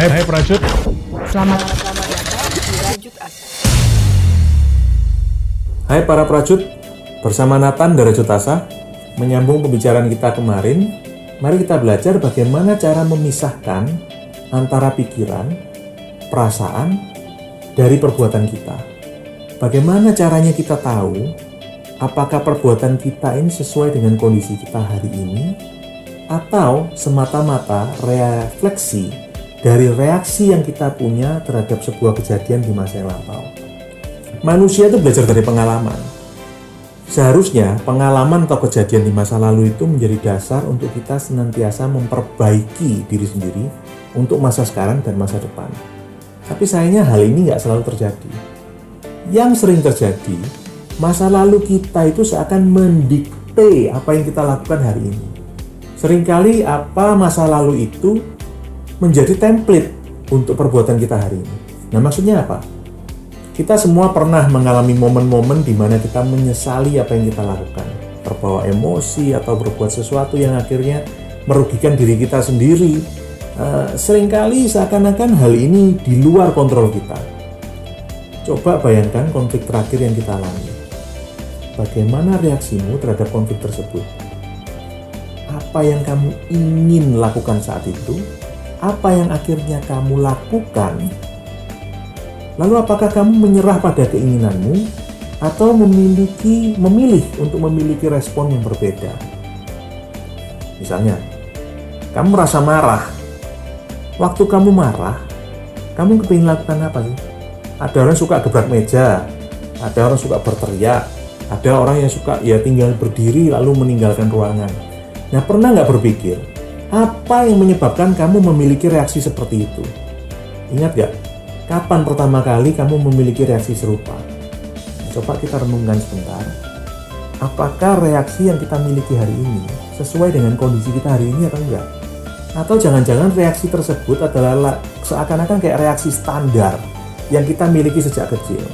Hai, hai Prajut. Selamat selamat datang di Rajut Asa. Hai para prajut, bersama Nathan dari Rajut Asa, menyambung pembicaraan kita kemarin, mari kita belajar bagaimana cara memisahkan antara pikiran, perasaan, dari perbuatan kita. Bagaimana caranya kita tahu apakah perbuatan kita ini sesuai dengan kondisi kita hari ini atau semata-mata refleksi dari reaksi yang kita punya terhadap sebuah kejadian di masa yang lampau. Manusia itu belajar dari pengalaman. Seharusnya pengalaman atau kejadian di masa lalu itu menjadi dasar untuk kita senantiasa memperbaiki diri sendiri untuk masa sekarang dan masa depan. Tapi sayangnya hal ini nggak selalu terjadi. Yang sering terjadi, masa lalu kita itu seakan mendikte apa yang kita lakukan hari ini. Seringkali apa masa lalu itu menjadi template untuk perbuatan kita hari ini. Nah maksudnya apa? Kita semua pernah mengalami momen-momen di mana kita menyesali apa yang kita lakukan. Terbawa emosi atau berbuat sesuatu yang akhirnya merugikan diri kita sendiri. Uh, sering kali seakan-akan hal ini di luar kontrol kita. Coba bayangkan konflik terakhir yang kita alami. Bagaimana reaksimu terhadap konflik tersebut? Apa yang kamu ingin lakukan saat itu? Apa yang akhirnya kamu lakukan Lalu apakah kamu menyerah pada keinginanmu atau memiliki memilih untuk memiliki respon yang berbeda? Misalnya, kamu merasa marah. Waktu kamu marah, kamu kepingin lakukan apa sih? Ada orang suka gebrak meja, ada orang suka berteriak, ada orang yang suka ya tinggal berdiri lalu meninggalkan ruangan. Nah, pernah nggak berpikir apa yang menyebabkan kamu memiliki reaksi seperti itu? Ingat gak? Kapan pertama kali kamu memiliki reaksi serupa? Coba kita renungkan sebentar. Apakah reaksi yang kita miliki hari ini sesuai dengan kondisi kita hari ini atau enggak? Atau jangan-jangan reaksi tersebut adalah seakan-akan kayak reaksi standar yang kita miliki sejak kecil.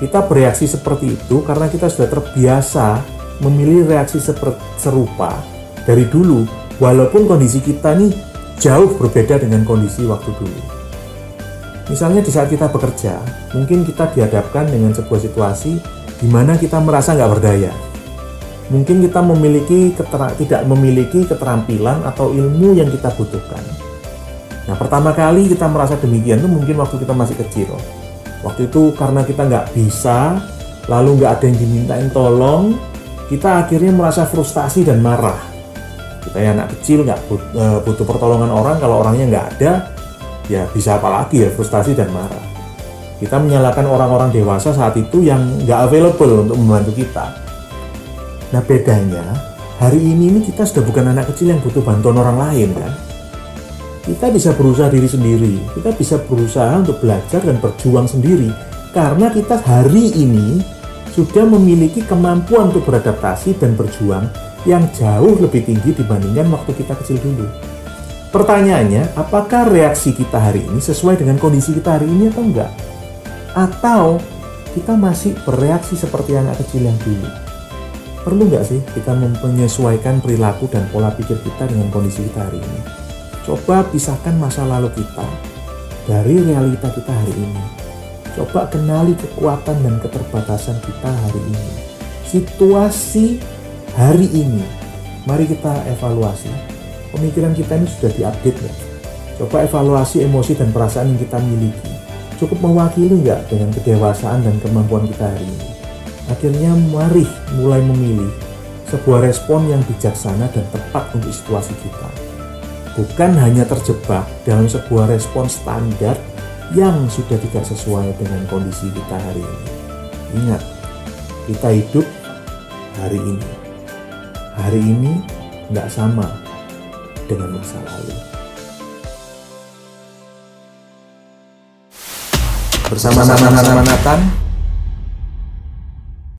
Kita bereaksi seperti itu karena kita sudah terbiasa memilih reaksi serupa dari dulu, walaupun kondisi kita nih jauh berbeda dengan kondisi waktu dulu. Misalnya di saat kita bekerja, mungkin kita dihadapkan dengan sebuah situasi di mana kita merasa nggak berdaya. Mungkin kita memiliki tidak memiliki keterampilan atau ilmu yang kita butuhkan. Nah, pertama kali kita merasa demikian itu mungkin waktu kita masih kecil. Waktu itu karena kita nggak bisa, lalu nggak ada yang dimintain tolong, kita akhirnya merasa frustasi dan marah. Kita ya anak kecil nggak eh, butuh pertolongan orang, kalau orangnya nggak ada, ya bisa apalagi ya frustasi dan marah. Kita menyalahkan orang-orang dewasa saat itu yang nggak available untuk membantu kita. Nah bedanya hari ini ini kita sudah bukan anak kecil yang butuh bantuan orang lain kan? Kita bisa berusaha diri sendiri kita bisa berusaha untuk belajar dan berjuang sendiri karena kita hari ini sudah memiliki kemampuan untuk beradaptasi dan berjuang yang jauh lebih tinggi dibandingkan waktu kita kecil dulu. Pertanyaannya, apakah reaksi kita hari ini sesuai dengan kondisi kita hari ini atau enggak? Atau kita masih bereaksi seperti anak kecil yang dulu? Perlu nggak sih kita menyesuaikan perilaku dan pola pikir kita dengan kondisi kita hari ini? Coba pisahkan masa lalu kita dari realita kita hari ini. Coba kenali kekuatan dan keterbatasan kita hari ini. Situasi hari ini, mari kita evaluasi pemikiran kita ini sudah diupdate ya? Coba evaluasi emosi dan perasaan yang kita miliki. Cukup mewakili nggak dengan kedewasaan dan kemampuan kita hari ini? Akhirnya mari mulai memilih sebuah respon yang bijaksana dan tepat untuk situasi kita. Bukan hanya terjebak dalam sebuah respon standar yang sudah tidak sesuai dengan kondisi kita hari ini. Ingat, kita hidup hari ini. Hari ini nggak sama dengan masa lalu. Bersama-sama Nathan